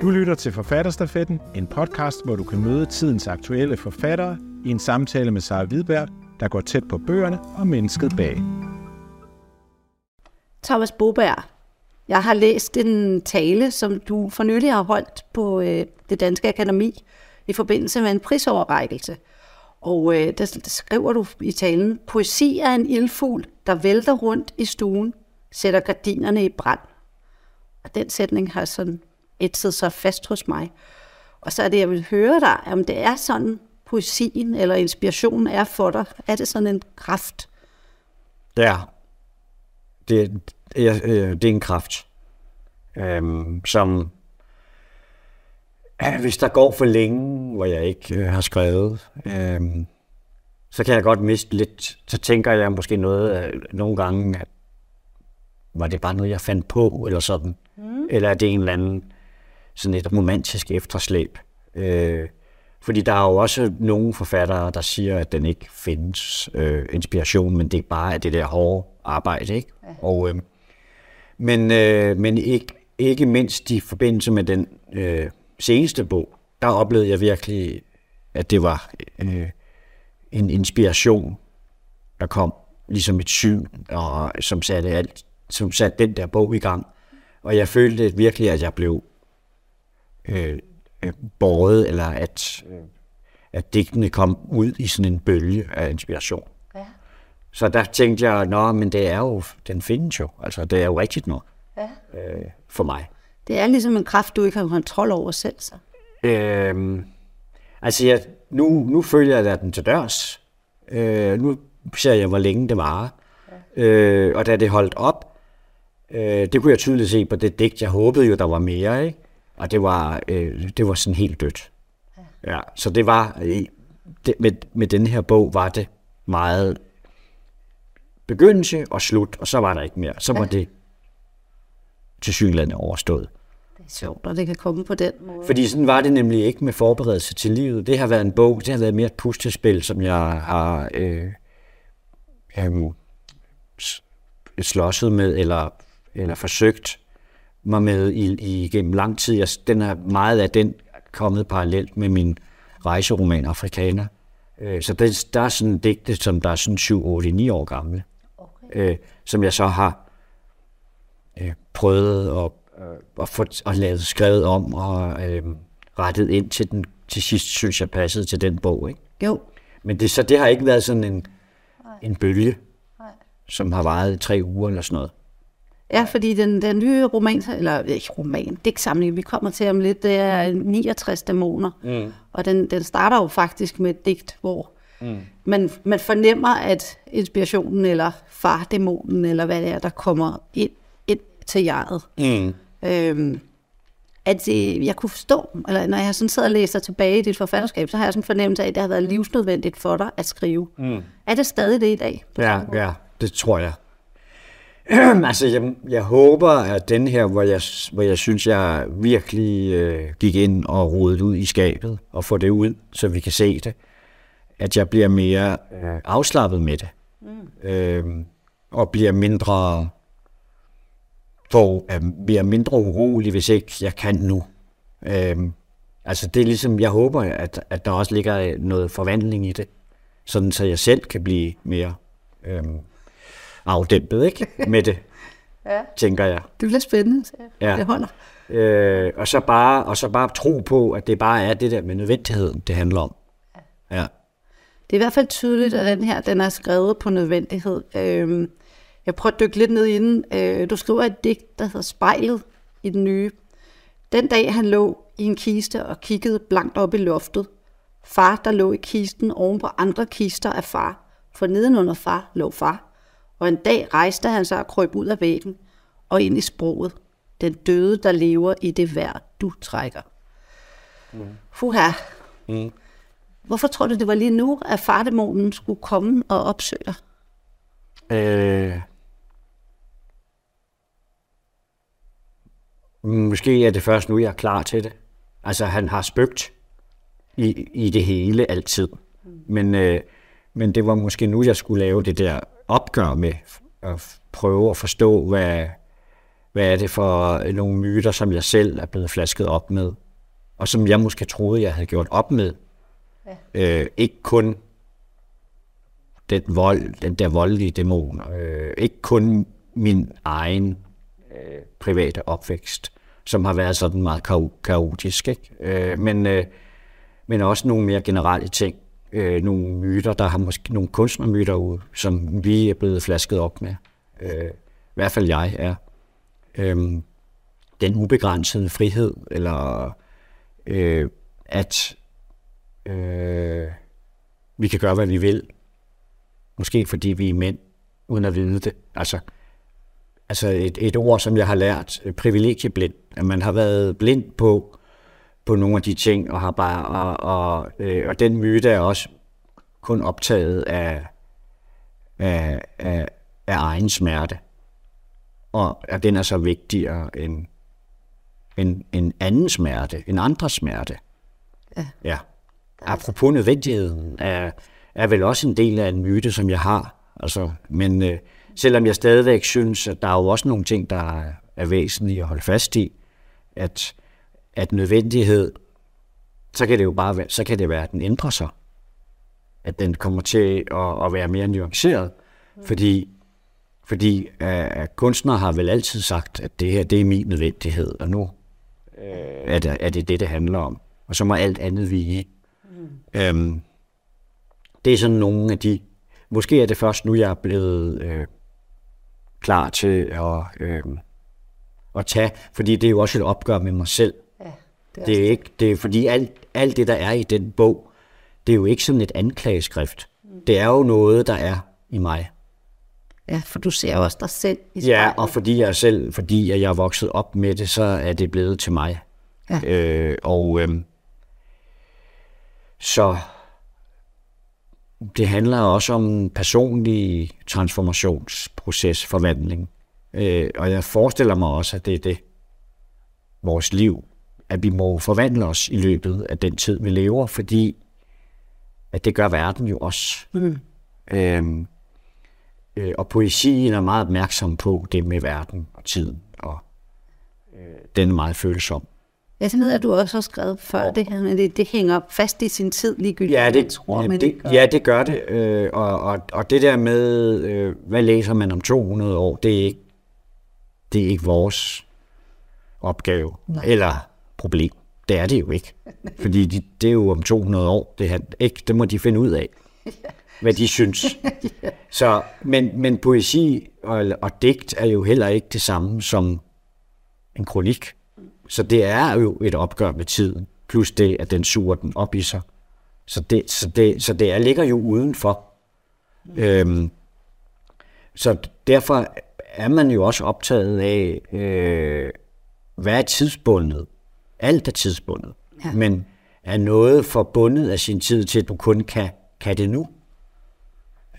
Du lytter til Forfatterstafetten, en podcast, hvor du kan møde tidens aktuelle forfattere i en samtale med Sara Hvidberg, der går tæt på bøgerne og mennesket bag. Thomas Boberg, jeg har læst en tale, som du for nylig har holdt på øh, det Danske Akademi i forbindelse med en prisoverrækkelse. Og øh, der, der skriver du i talen, poesi er en ildfugl, der vælter rundt i stuen, sætter gardinerne i brand. Og den sætning har sådan ætset sig fast hos mig. Og så er det, jeg vil høre dig, om det er sådan, poesien eller inspirationen er for dig. Er det sådan en kraft? Er. Det, det, er, det er en kraft, øhm, som hvis der går for længe, hvor jeg ikke øh, har skrevet, øhm, så kan jeg godt miste lidt. Så tænker jeg måske noget øh, nogle gange, at var det bare noget, jeg fandt på, eller sådan. Mm. Eller er det en eller anden sådan et romantisk efterslæb. Øh, fordi der er jo også nogle forfattere, der siger, at den ikke findes øh, inspiration, men det er bare det der hårde arbejde. Ikke? Ja. Og, øh, men øh, men ikke, ikke mindst i forbindelse med den øh, seneste bog, der oplevede jeg virkelig, at det var øh, en inspiration, der kom ligesom et syn, og som satte, alt, som satte den der bog i gang. Og jeg følte virkelig, at jeg blev øh, øh, båret, eller at, øh, at digtene kom ud i sådan en bølge af inspiration. Ja. Så der tænkte jeg, nå, men det er jo, den findes jo. Altså, det er jo rigtigt nok ja. øh, for mig. Det er ligesom en kraft, du ikke har kontrol over selv, så. Øhm, altså, jeg, nu, nu følger jeg den til dørs. Øh, nu ser jeg, hvor længe det varer. Ja. Øh, og da det holdt op, øh, det kunne jeg tydeligt se på det digt. Jeg håbede jo, der var mere, ikke? Og det var, øh, det var sådan helt dødt. Ja. ja så det var, øh, det, med, med den her bog var det meget begyndelse og slut, og så var der ikke mere. Så var ja. det til synlandet overstået. Det er sjovt, og det kan komme på den måde. Fordi sådan var det nemlig ikke med forberedelse til livet. Det har været en bog, det har været mere et pustespil, som jeg har øh, øh, slåsset med, eller, eller forsøgt mig med i, i gennem lang tid. Jeg, den er meget af den kommet parallelt med min rejseroman Afrikaner. Øh, så det, der er sådan digte, som der er sådan 7, 8, 9 år gamle, okay. øh, som jeg så har øh, prøvet at, øh, at få at lavet skrevet om og øh, rettet ind til den. Til sidst synes jeg passede til den bog. Ikke? Jo. Men det, så det har ikke været sådan en, en bølge, Nej. som har varet tre uger eller sådan noget. Ja, fordi den, den nye roman, eller ikke roman, digtsamling, vi kommer til om lidt, det er 69 dæmoner. Mm. Og den, den starter jo faktisk med et digt, hvor mm. man, man fornemmer, at inspirationen, eller fardæmonen, eller hvad det er, der kommer ind, ind til jeget. Mm. Øhm, at det, jeg kunne forstå, eller når jeg sådan sidder og læser tilbage i dit forfatterskab, så har jeg sådan en fornemmelse af, at det har været livsnødvendigt for dig at skrive. Mm. Er det stadig det i dag? Ja, ja, det tror jeg. altså, jeg, jeg håber, at den her, hvor jeg, hvor jeg synes, jeg virkelig øh, gik ind og rodede ud i skabet og få det ud, så vi kan se det, at jeg bliver mere øh, afslappet med det. Mm. Øh, og bliver mindre for, øh, bliver mindre urolig, hvis ikke jeg kan nu. Øh, altså, det er ligesom, jeg håber, at, at der også ligger noget forvandling i det, sådan så jeg selv kan blive mere... Øh, afdæmpet ikke? med det, ja. tænker jeg. Det bliver spændende, så ja. det holder. Øh, og, så bare, og så bare tro på, at det bare er det der med nødvendigheden, det handler om. Ja. ja. Det er i hvert fald tydeligt, at den her den er skrevet på nødvendighed. Øh, jeg prøver at dykke lidt ned i den. Øh, du skriver et digt, der hedder Spejlet i den nye. Den dag han lå i en kiste og kiggede blankt op i loftet. Far, der lå i kisten oven på andre kister af far. For nedenunder far lå far og en dag rejste han sig og krøb ud af væggen og ind i sproget. Den døde, der lever i det vejr, du trækker. Mm. Fuha. Mm. Hvorfor tror du, det var lige nu, at fardemonen skulle komme og opsøge dig? Øh, måske er det først nu, jeg er klar til det. Altså, han har spøgt i, i det hele altid. Mm. Men, øh, men det var måske nu, jeg skulle lave det der opgør med at prøve at forstå, hvad, hvad er det for nogle myter, som jeg selv er blevet flasket op med, og som jeg måske troede, jeg havde gjort op med. Ja. Øh, ikke kun den vold, den der voldelige dæmon, øh, ikke kun min egen øh, private opvækst, som har været sådan meget kao- kaotisk, ikke? Øh, men, øh, men også nogle mere generelle ting, øh, nogle myter, der har måske nogle kunstnermyter ud, som vi er blevet flasket op med. Øh, I hvert fald jeg er. Øh, den ubegrænsede frihed, eller øh, at øh, vi kan gøre, hvad vi vil. Måske fordi vi er mænd, uden at vide det. Altså, altså et, et ord, som jeg har lært, øh, privilegieblind. At man har været blind på, på nogle af de ting, og har bare og, og, øh, og den myte er også kun optaget af, af, af, af egen smerte. Og at den er så vigtigere end, end, end anden smerte, en andres smerte. Ja. ja. Apropos nødvendigheden er, er vel også en del af en myte, som jeg har. Altså, men øh, selvom jeg stadigvæk synes, at der er jo også nogle ting, der er, er væsentlige at holde fast i, at, at nødvendighed, så kan det jo bare være, så kan det være, at den ændrer sig. At den kommer til at, at være mere nuanceret. Fordi, fordi uh, kunstnere har vel altid sagt, at det her, det er min nødvendighed, og nu uh, er, det, er det det, det handler om. Og så må alt andet vige. Mm. Um, det er sådan nogle af de... Måske er det først nu, jeg er blevet øh, klar til at, øh, at tage, fordi det er jo også et opgør med mig selv. Det er, det er ikke, det er fordi alt, alt det, der er i den bog, det er jo ikke sådan et anklageskrift. Mm. Det er jo noget, der er i mig. Ja, for du ser også dig selv i spejlet. Ja, og fordi jeg selv, fordi jeg er vokset op med det, så er det blevet til mig. Ja. Øh, og øh, så det handler også om personlig transformationsproces, forvandling. Øh, og jeg forestiller mig også, at det er det, vores liv, at vi må forvandle os i løbet af den tid, vi lever, fordi at det gør verden jo også. Mm. Øhm, øh, og poesien er meget opmærksom på det med verden og tiden, og øh, den er meget følsom. Jeg ved, at du også har skrevet før oh. det her, men det, det hænger fast i sin tid ligegyldigt. Ja, det, tror, men det, det gør. ja, det gør det. Øh, og, og, og det der med, øh, hvad læser man om 200 år, det er ikke, det er ikke vores opgave Nej. eller problem. Det er det jo ikke. Fordi de, det er jo om 200 år. Det, her, ikke, det må de finde ud af, hvad de synes. Så, men, men poesi og, og digt er jo heller ikke det samme som en kronik. Så det er jo et opgør med tiden, plus det, at den suger den op i sig. Så det, så det, så det er, ligger jo udenfor. Mm. Øhm, så derfor er man jo også optaget af, øh, hvad er tidsbundet? Alt er tidsbundet. Ja. Men er noget forbundet af sin tid til, at du kun kan, kan det nu?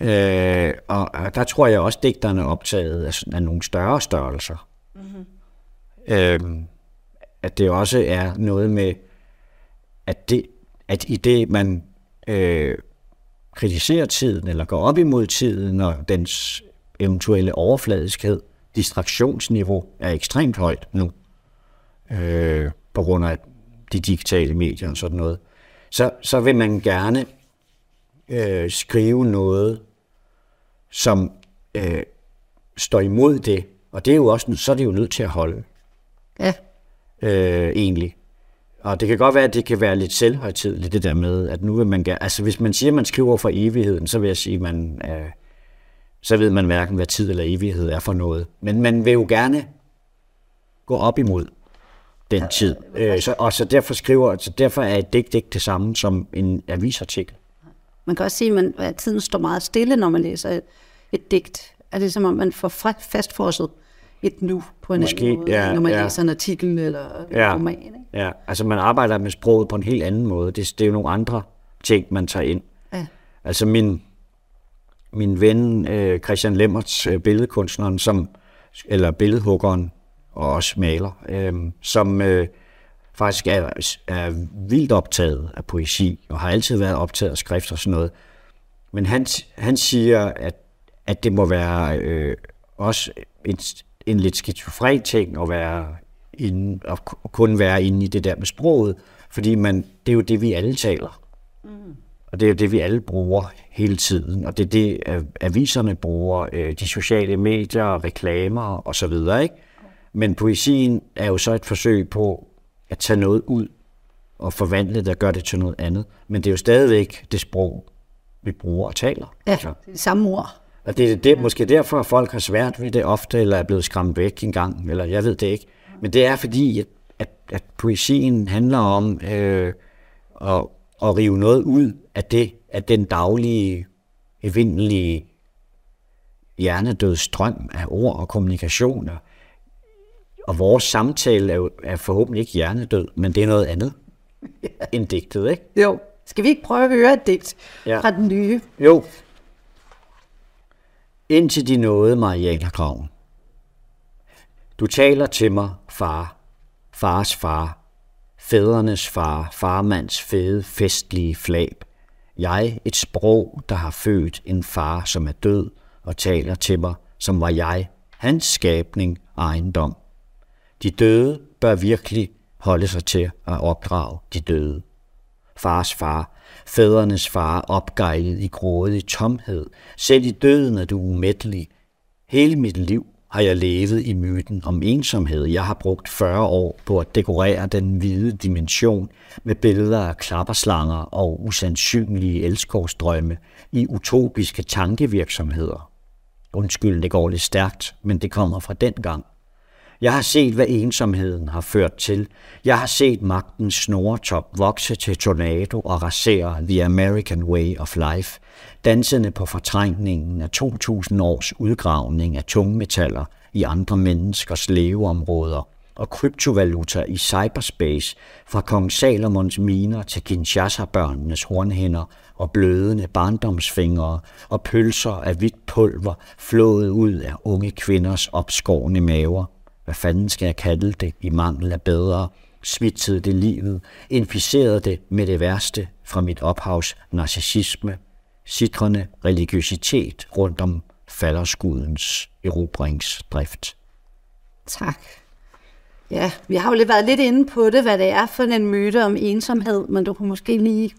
Øh, og, og der tror jeg også, at digterne er optaget af, af nogle større størrelser. Mm-hmm. Øhm, at det også er noget med, at, det, at i det, man øh, kritiserer tiden, eller går op imod tiden, og dens eventuelle overfladiskhed, distraktionsniveau er ekstremt højt nu, øh, på grund af de digitale medier og sådan noget, så, så vil man gerne øh, skrive noget, som øh, står imod det, og det er jo også, så er det jo nødt til at holde. Ja øh, egentlig. Og det kan godt være, at det kan være lidt selvhøjtidligt, det der med, at nu vil man gerne... Altså, hvis man siger, at man skriver for evigheden, så vil jeg sige, at man... Øh, så ved man hverken, hvad tid eller evighed er for noget. Men man vil jo gerne gå op imod den tid. Øh, så, og så derfor skriver, så derfor er et digt ikke det samme som en avisartikel. Man kan også sige, at, tiden står meget stille, når man læser et, et digt. Er det som om, man får fastforset et nu på en Måske, anden måde, ja, når man ja. læser en artikel eller ja, en roman. Ikke? Ja, altså man arbejder med sproget på en helt anden måde. Det, det er jo nogle andre ting, man tager ind. Ja. Altså min, min ven øh, Christian Lemmerts, øh, billedkunstneren, som, eller billedhuggeren og også maler, øh, som øh, faktisk er, er vildt optaget af poesi, og har altid været optaget af skrift og sådan noget. Men han, han siger, at, at det må være øh, også et, en lidt skizofren ting at være inde, at kun være inde i det der med sproget, fordi man, det er jo det, vi alle taler. Mm. Og det er jo det, vi alle bruger hele tiden, og det er det, aviserne bruger, øh, de sociale medier, reklamer og så videre, ikke? Men poesien er jo så et forsøg på at tage noget ud og forvandle det og gøre det til noget andet. Men det er jo stadigvæk det sprog, vi bruger og taler. Ja, altså. det samme ord. Og det er det, måske derfor, at folk har svært ved det ofte, eller er blevet skræmt væk en gang, eller jeg ved det ikke. Men det er fordi, at, at, at poesien handler om øh, at, at rive noget ud af det, af den daglige, evindelige hjernedød strøm af ord og kommunikationer. Og vores samtale er, jo, er forhåbentlig ikke hjernedød, men det er noget andet ja. end digtet, ikke? Jo. Skal vi ikke prøve at høre et digt ja. fra den nye? Jo. Indtil de nåede Mariana Graven. Du taler til mig, far, fars far, fædrenes far, farmands fede, festlige flab. Jeg et sprog, der har født en far, som er død, og taler til mig, som var jeg, hans skabning, ejendom. De døde bør virkelig holde sig til at opdrage de døde. Fars far, fædrenes far, opgejlet i grådig tomhed. Selv i døden er du umættelig. Hele mit liv har jeg levet i myten om ensomhed. Jeg har brugt 40 år på at dekorere den hvide dimension med billeder af klapperslanger og usandsynlige elskovsdrømme i utopiske tankevirksomheder. Undskyld, det går lidt stærkt, men det kommer fra den gang. Jeg har set, hvad ensomheden har ført til. Jeg har set magtens snoretop vokse til tornado og rasere the American way of life, dansende på fortrængningen af 2000 års udgravning af tungmetaller i andre menneskers leveområder og kryptovaluta i cyberspace fra kong Salomons miner til Kinshasa-børnenes hornhænder og blødende barndomsfingre og pølser af hvidt pulver flået ud af unge kvinders opskårne maver hvad fanden skal jeg kalde det, i mangel af bedre, smittede det livet, inficerede det med det værste fra mit ophavs narcissisme, sitrende religiøsitet rundt om falderskudens erobringsdrift. Tak. Ja, vi har jo lidt været lidt inde på det, hvad det er for en myte om ensomhed, men du kunne måske lige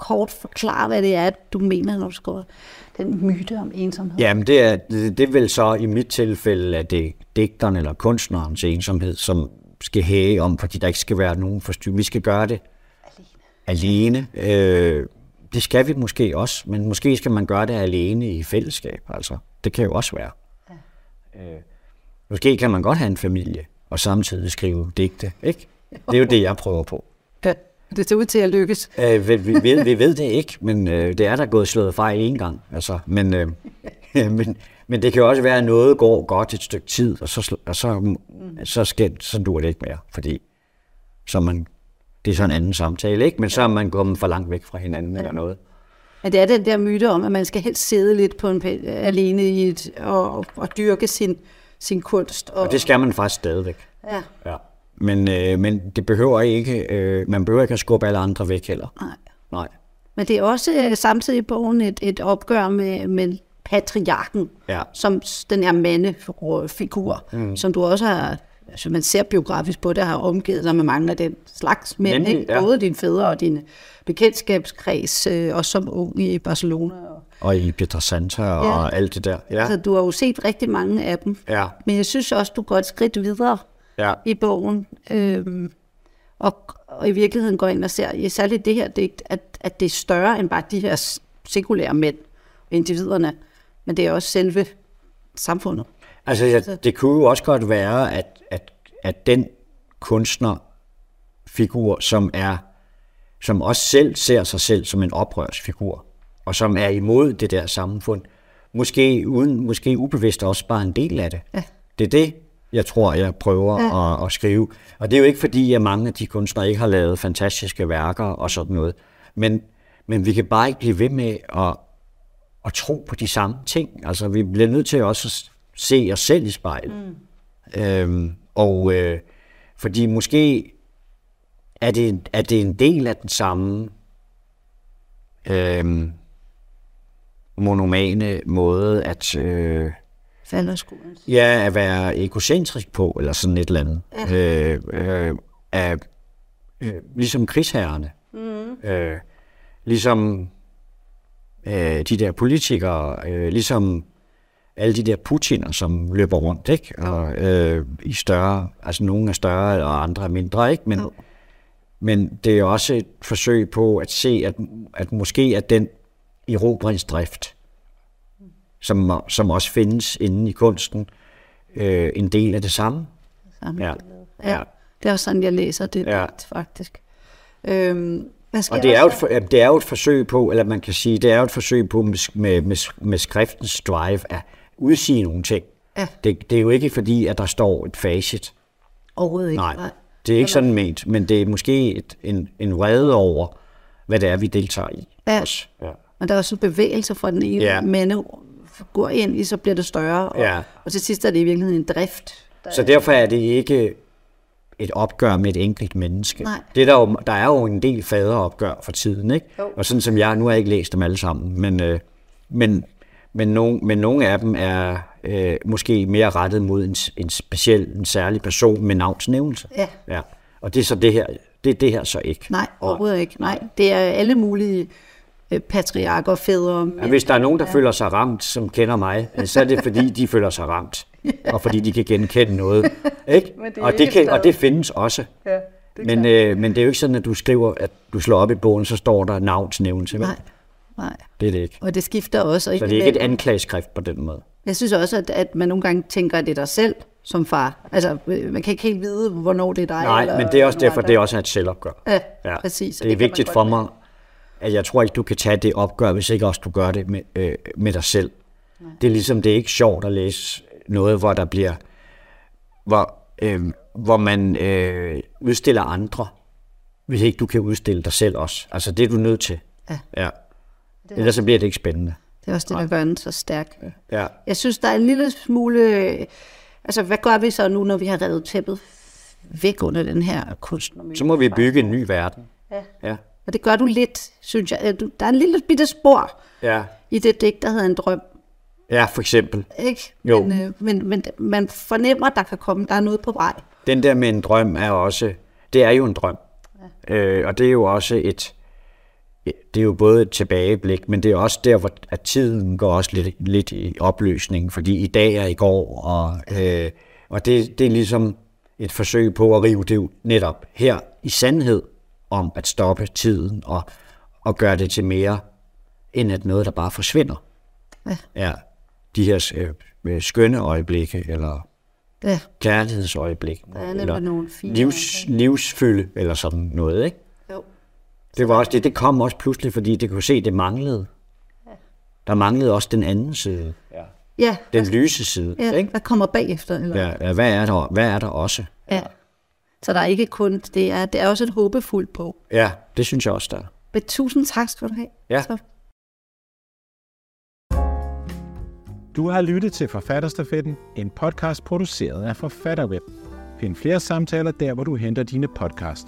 kort forklare, hvad det er, du mener, når du skriver den myte om ensomhed? Jamen, det er, det, det vil så i mit tilfælde, at det digteren eller kunstnerens ensomhed, som skal hæge om, fordi der ikke skal være nogen forstyrrelse. Vi skal gøre det alene. alene. Øh, det skal vi måske også, men måske skal man gøre det alene i fællesskab. Altså, det kan jo også være. Ja. Øh, måske kan man godt have en familie og samtidig skrive digte, ikke? Det er jo det, jeg prøver på. Ja. Det ser ud til at lykkes. Øh, vi, vi, ved, vi ved det ikke, men øh, det er der gået slået fejl en gang. Altså, men, øh, men, men det kan også være, at noget går godt et stykke tid, og så, og så, mm. så, skal, så dur det ikke mere, fordi så man, det er så en anden samtale, ikke? men så er man kommet for langt væk fra hinanden ja. eller noget. Ja, det er den der myte om, at man skal helst sidde lidt på en alene i et, og, og dyrke sin, sin kunst. Og, og det skal man faktisk stadigvæk. Ja. ja. Men, øh, men det behøver ikke, øh, man behøver ikke at skubbe alle andre væk heller. Nej. Nej. Men det er også øh, samtidig bogen et, et opgør med, med patriarken, ja. som den her mandefigur, mm. som du også har, altså man ser biografisk på det, har omgivet sig med mange af den slags mænd, Nemlig, ikke? Ja. både dine fædre og din bekendtskabskreds, øh, også som ung i Barcelona. Og, og i Pietrasanta ja. og alt det der. Ja. Så du har jo set rigtig mange af dem. Ja. Men jeg synes også, du går et skridt videre ja. i bogen. Øhm, og, og i virkeligheden går ind og ser, særligt det her digt, at, at det er større end bare de her sekulære mænd, individerne, men det er også selve samfundet. Altså, ja, det kunne jo også godt være, at, at, at den kunstnerfigur, som er som også selv ser sig selv som en oprørsfigur, og som er imod det der samfund, måske, uden, måske ubevidst også bare en del af det. Ja. Det er det, jeg tror, jeg prøver ja. at, at skrive. Og det er jo ikke fordi, at mange af de kunstnere ikke har lavet fantastiske værker og sådan noget. Men, men vi kan bare ikke blive ved med at, at tro på de samme ting. Altså, vi bliver nødt til også at se os selv i spejlet. Mm. Øhm, og øh, fordi måske er det, er det en del af den samme øhm, monomane måde at... Øh, Falder skolen. Ja, at være egocentrisk på, eller sådan et eller andet. Ja. Øh, øh, af, øh, ligesom krigsherrerne. Mm. Øh, ligesom øh, de der politikere, øh, ligesom alle de der Putiner, som løber rundt, ikke? Og, øh, i større, altså nogle er større, og andre er mindre, ikke? Men, Jo. men det er også et forsøg på at se, at, at måske er den erobringsdrift, som, som også findes inde i kunsten, øh, en del af det samme. Samme Ja. billede. ja. Det er også sådan, jeg læser det Ja. ja. faktisk. Øhm, hvad skal Og det er, jo et, for- det er jo et forsøg på, eller man kan sige, det er jo et forsøg på med, med, med, skriftens drive at udsige nogle ting. Ja. Det, det er jo ikke fordi, at der står et facit. Overhovedet ikke. Nej, det er ikke sådan ment, men det er måske et, en, en vrede over, hvad det er, vi deltager i. Ja. Også. Ja. Og der er også en bevægelse fra den ene Ja. ja. mande går ind i, så bliver det større. Og, Ja. og til sidst er det i virkeligheden en drift. Der, Så derfor er det ikke et opgør med et enkelt menneske. Nej. Det er der, jo, der er jo en del faderopgør for tiden, ikke? Jo. Og sådan som jeg, nu har jeg ikke læst dem alle sammen, men, øh, men, men, nogen, men nogle af dem er øh, måske mere rettet mod en, en speciel, en særlig person med navnsnævnelse. Ja. ja. Og det er så det her, det er det her så ikke. Nej, overhovedet ikke. Nej, det er alle mulige øh, patriarker, fædre. Ja, hvis der er nogen, der ja. føler sig ramt, som kender mig, øh, så er det fordi, de føler sig ramt. Og fordi de kan genkende noget. Ikke? Men det og, det ikke kan, og det findes også. Ja, det Men, øh, men det er jo ikke sådan, at du skriver, at du slår op i bogen, så står der navnsnævnelse. Nej, nej. Det er det ikke. Og det skifter også. Så det er ikke et anklageskrift på den måde. Jeg synes også, at, at man nogle gange tænker, at det er dig selv som far. Altså, øh, man kan ikke helt vide, hvornår det er dig. Nej, eller men det er også derfor, andre. det er også et selvopgør. Ja, Ja. præcis. og Det er man vigtigt for mig, at jeg tror ikke, du kan tage det opgør, hvis ikke også du gør det med, øh, med dig selv. Det er ligesom, det er ikke sjovt at læse noget, hvor der bliver, hvor, øh, hvor man øh, udstiller andre, hvis ikke du kan udstille dig selv også. Altså, det er du nødt til. Ja. ja. Ellers så bliver det ikke spændende. Det er også det, der gør den så stærk. Ja. Jeg synes, der er en lille smule... øh, Altså, hvad gør vi så nu, når vi har revet tæppet væk under den her kunst? Så må vi bygge en ny verden. Ja. Ja. Og det gør du lidt, synes jeg. Du- Der er en lille bitte spor Ja, i det digt, der hedder En drøm. ja for eksempel. Ikke? Jo. Men, øh, men, men man fornemmer, at der kan komme, der er noget på vej. Den der med en drøm er også, det er jo en drøm. Ja. Øh, og det er jo også et, det er jo både et tilbageblik, men det er også der, hvor at tiden går også lidt, lidt i opløsning, fordi i dag er i går, og, øh, og det, det er ligesom et forsøg på at rive det netop her i sandhed om at stoppe tiden og, og gøre det til mere, end at noget, der bare forsvinder. Ja. ja de her øh, skønne øjeblikke, eller Ja, kærlighedsøjeblik. Der er eller nogle fine livs, livsfylde, eller sådan noget, ikke? jo. Det, var også, det, det kom også pludselig, fordi det kunne se, det manglede. Der manglede også den anden side. Ja. Ja, Den lyse side. ja Ikke? hvad kommer bagefter? Eller? Ja, ja, hvad, er der, hvad er der også? ja. Så der er ikke kun, det er, det er også et håbefuldt bog. Ja, det synes jeg også, der er. Men tusind tak skal du have. Ja. Så. Du har lyttet til Forfatterstafetten, en podcast produceret af Forfatterweb. Find flere samtaler der, hvor du henter dine podcast.